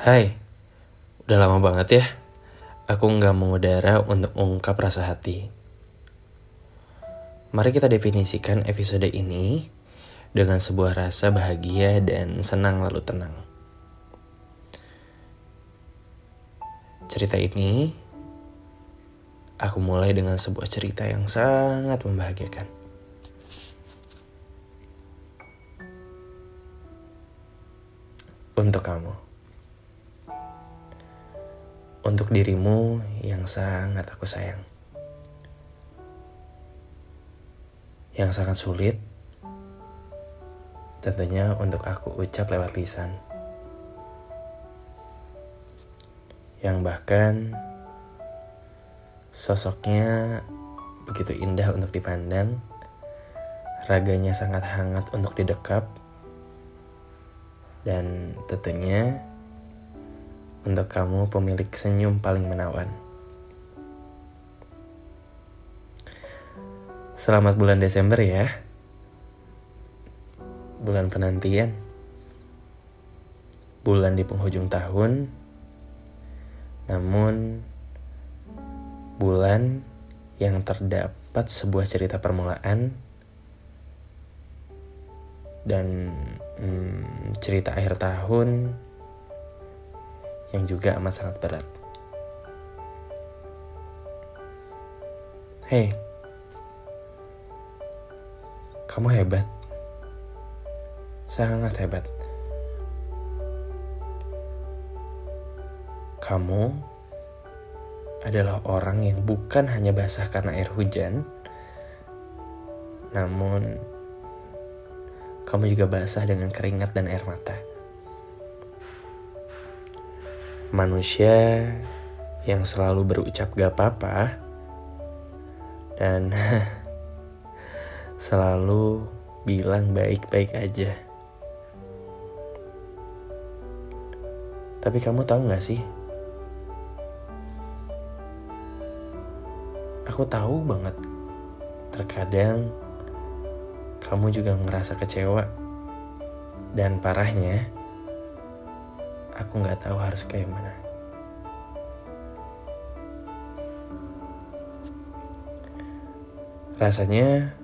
Hai, udah lama banget ya. Aku nggak mengudara untuk ungkap rasa hati. Mari kita definisikan episode ini Dengan sebuah rasa bahagia dan senang lalu tenang. Cerita ini Aku mulai dengan sebuah cerita yang sangat membahagiakan. Untuk kamu untuk dirimu yang sangat aku sayang. Yang sangat sulit, tentunya untuk aku ucap lewat lisan. Yang bahkan sosoknya begitu indah untuk dipandang, raganya sangat hangat untuk didekap, dan tentunya untuk kamu pemilik senyum paling menawan. Selamat bulan Desember ya. Bulan penantian. Bulan di penghujung tahun. Namun bulan yang terdapat sebuah cerita permulaan dan hmm, cerita akhir tahun yang juga amat sangat berat. Hei, kamu hebat, sangat hebat. Kamu adalah orang yang bukan hanya basah karena air hujan, namun kamu juga basah dengan keringat dan air mata manusia yang selalu berucap gak apa-apa dan selalu bilang baik-baik aja. Tapi kamu tahu gak sih? Aku tahu banget. Terkadang kamu juga ngerasa kecewa. Dan parahnya, aku nggak tahu harus kayak mana. Rasanya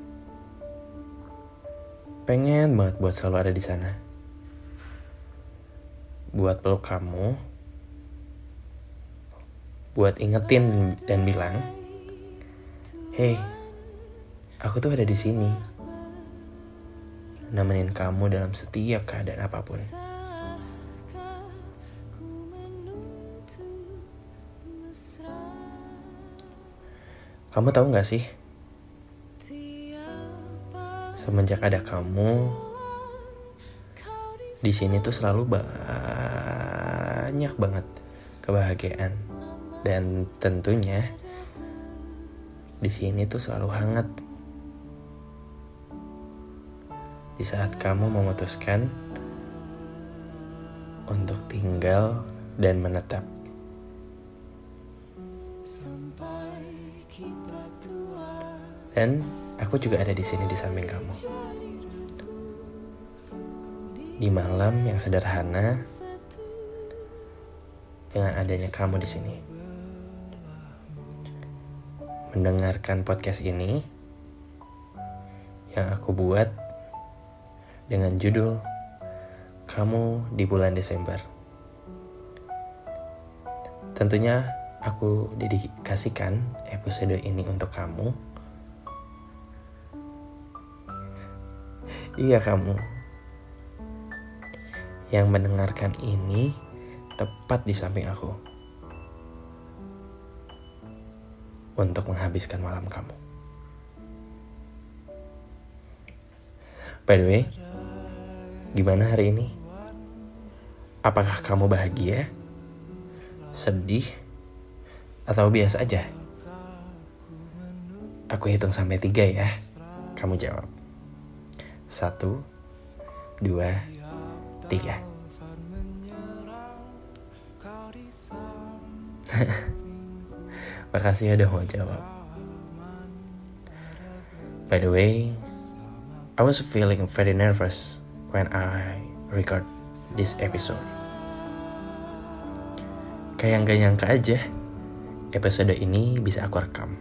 pengen banget buat selalu ada di sana. Buat peluk kamu, buat ingetin dan bilang, "Hey, aku tuh ada di sini." Nemenin kamu dalam setiap keadaan apa pun. Kamu tahu gak sih? Semenjak ada kamu, di sini tuh selalu banyak banget kebahagiaan dan tentunya di sini tuh selalu hangat. Di saat kamu memutuskan untuk tinggal dan menetap. Dan aku juga ada di sini di samping kamu. Di malam yang sederhana, dengan adanya kamu di sini. Mendengarkan podcast ini yang aku buat dengan judul Kamu di Bulan Desember. Tentunya aku dedikasikan episode ini untuk kamu Iya kamu yang mendengarkan ini tepat di samping aku untuk menghabiskan malam kamu. By the way, gimana hari ini? Apakah kamu bahagia, sedih, atau biasa aja? Aku hitung sampai tiga ya. Kamu jawab. Satu, dua, tiga. Makasih udah mau jawab. By the way, I was feeling very nervous when I record this episode. Kayak gak nyangka aja, episode ini bisa aku rekam.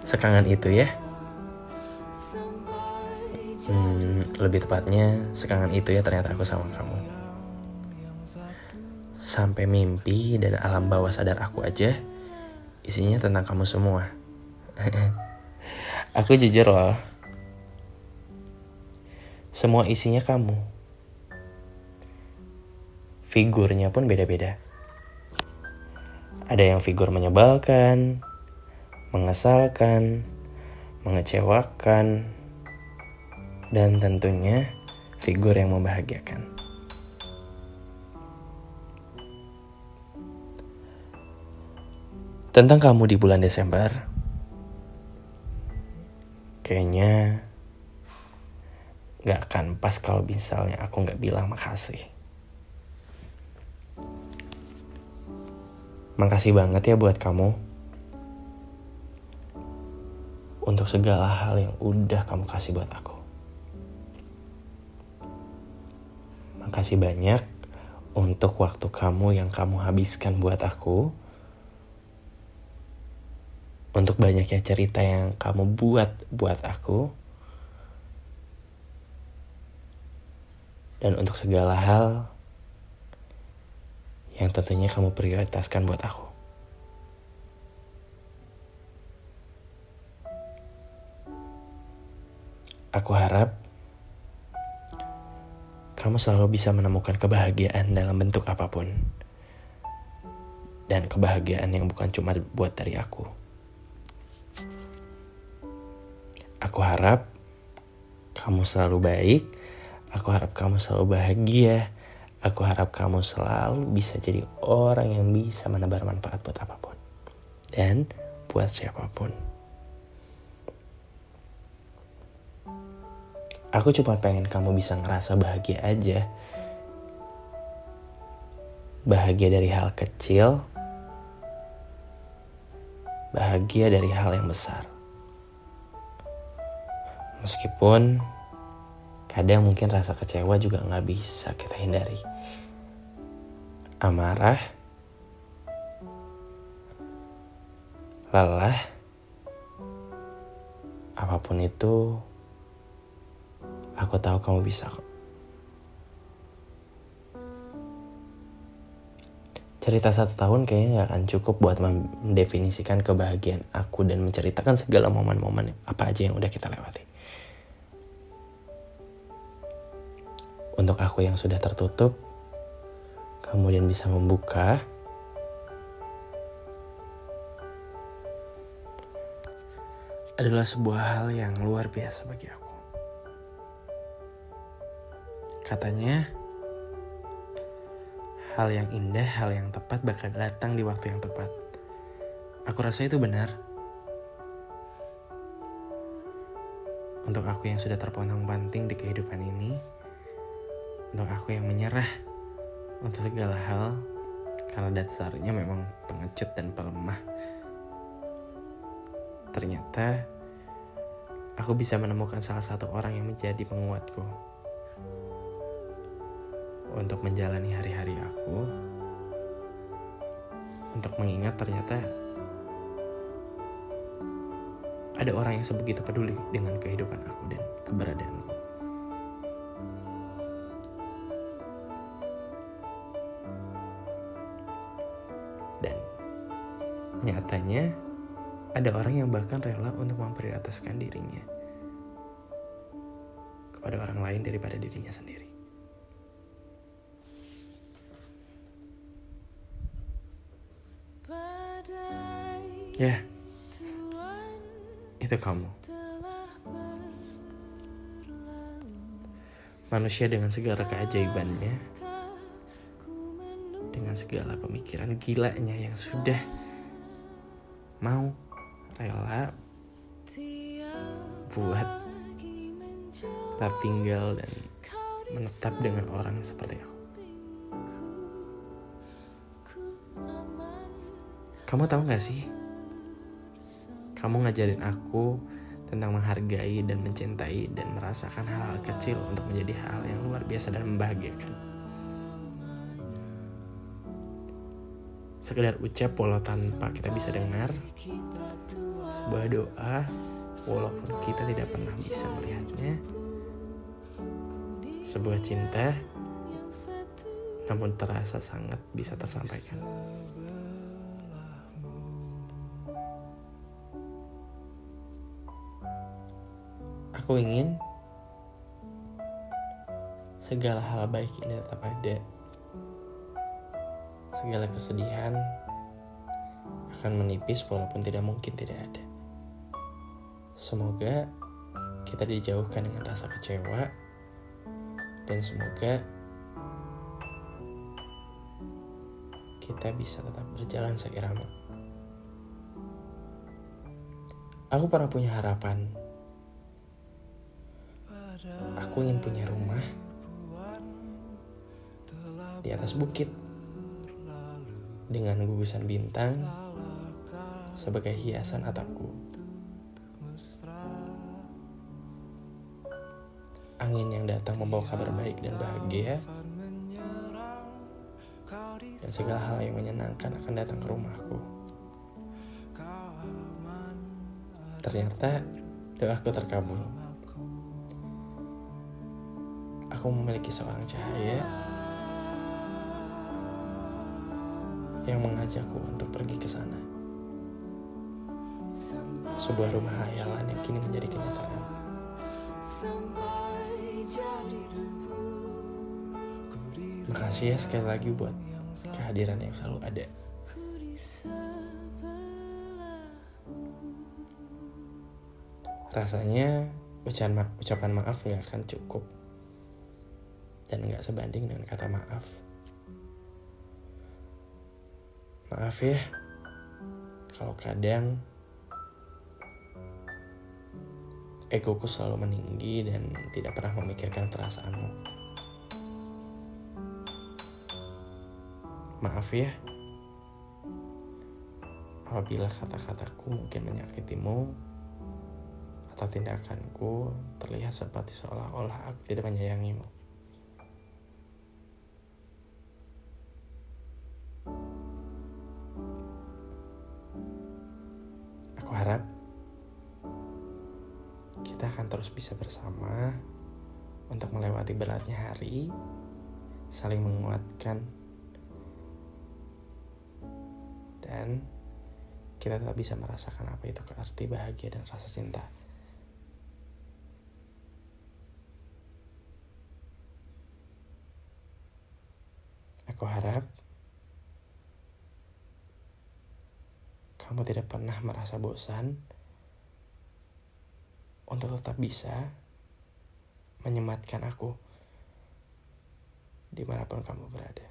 Sekangen itu ya. Lebih tepatnya, sekangen itu ya ternyata aku sama kamu. Sampai mimpi dan alam bawah sadar aku aja, isinya tentang kamu semua. aku jujur loh, semua isinya kamu. Figurnya pun beda-beda. Ada yang figur menyebalkan, mengesalkan, mengecewakan, dan tentunya figur yang membahagiakan. Tentang kamu di bulan Desember, kayaknya gak akan pas kalau misalnya aku gak bilang makasih. Makasih banget ya buat kamu. Untuk segala hal yang udah kamu kasih buat aku. Makasih banyak untuk waktu kamu yang kamu habiskan buat aku untuk banyaknya cerita yang kamu buat buat aku dan untuk segala hal yang tentunya kamu prioritaskan buat aku. Aku harap kamu selalu bisa menemukan kebahagiaan dalam bentuk apa pun. Dan kebahagiaan yang bukan cuma buat dari aku. Aku harap kamu selalu baik. Aku harap kamu selalu bahagia. Aku harap kamu selalu bisa jadi orang yang bisa menebar manfaat buat apa pun. Dan buat siapa pun. Aku cuma pengen kamu bisa ngerasa bahagia aja. Bahagia dari hal kecil. Bahagia dari hal yang besar. Meskipun kadang mungkin rasa kecewa juga nggak bisa kita hindari. Amarah, lelah, apa pun itu, aku tahu kamu bisa kok. Cerita satu tahun kayaknya gak akan cukup buat mendefinisikan kebahagiaan aku dan menceritakan segala momen-momen apa aja yang udah kita lewati. untuk aku yang sudah tertutup, kemudian bisa membuka. adalah sebuah hal yang luar biasa bagi aku. Katanya, hal yang indah, hal yang tepat bakal datang di waktu yang tepat. Aku rasa itu benar. Untuk aku yang sudah terpontang-panting di kehidupan ini, untuk aku yang menyerah untuk segala hal karena dasarnya memang pengecut dan pelemah. Ternyata aku bisa menemukan salah satu orang yang menjadi penguatku untuk menjalani hari-hari aku untuk mengingat ternyata ada orang yang sebegitu peduli dengan kehidupan aku dan keberadaanku. Nyatanya, ada orang yang bahkan rela untuk memprioritaskan dirinya kepada orang lain daripada dirinya sendiri. Ya, itu kamu. Manusia dengan segala keajaibannya, dengan segala pemikiran gilanya yang sudah mau rela buat tetap tinggal dan menetap dengan orang seperti aku. Kamu tahu gak sih? Kamu ngajarin aku tentang menghargai dan mencintai dan merasakan hal-hal kecil untuk menjadi hal yang luar biasa dan membahagiakan. sekedar ucap walau tanpa kita bisa dengar sebuah doa walaupun kita tidak pernah bisa melihatnya sebuah cinta namun terasa sangat bisa tersampaikan aku ingin segala hal baik ini tetap ada segala kesedihan akan menipis walaupun tidak mungkin tidak ada. Semoga kita dijauhkan dengan rasa kecewa dan semoga kita bisa tetap berjalan seirama. Aku pernah punya harapan. Aku ingin punya rumah di atas bukit dengan gugusan bintang sebagai hiasan atapku. Angin yang datang membawa kabar baik dan bahagia, dan segala hal yang menyenangkan akan datang ke rumahku. Ternyata doaku terkabul. Aku memiliki seorang cahaya yang mengajakku untuk pergi ke sana. Sebuah rumah hayalan yang kini menjadi kenyataan. Makasih ya sekali lagi buat kehadiran yang selalu ada. Rasanya ucapan, ucapan maaf nggak akan cukup dan nggak sebanding dengan kata maaf. Maaf ya, kalau kadang egoku selalu meninggi dan tidak pernah memikirkan perasaanmu. Maaf ya, apabila kata-kataku mungkin menyakitimu atau tindakanku terlihat seperti seolah-olah aku tidak menyayangimu. Kita akan terus bisa bersama untuk melewati beratnya hari, saling menguatkan, dan kita tetap bisa merasakan apa itu arti bahagia dan rasa cinta. Aku harap kamu tidak pernah merasa bosan untuk tetap bisa menyematkan aku di mana pun kamu berada.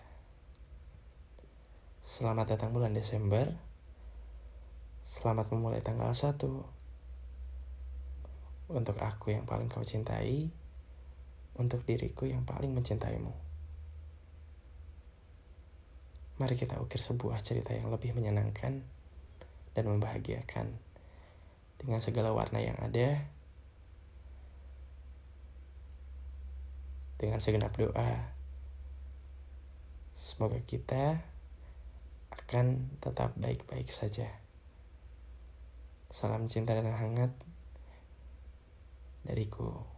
Selamat datang bulan Desember. Selamat memulai tanggal 1. Untuk aku yang paling kau cintai, untuk diriku yang paling mencintaimu. Mari kita ukir sebuah cerita yang lebih menyenangkan dan membahagiakan dengan segala warna yang ada dengan segenap doa. Semoga kita akan tetap baik-baik saja. Salam cinta dan hangat dariku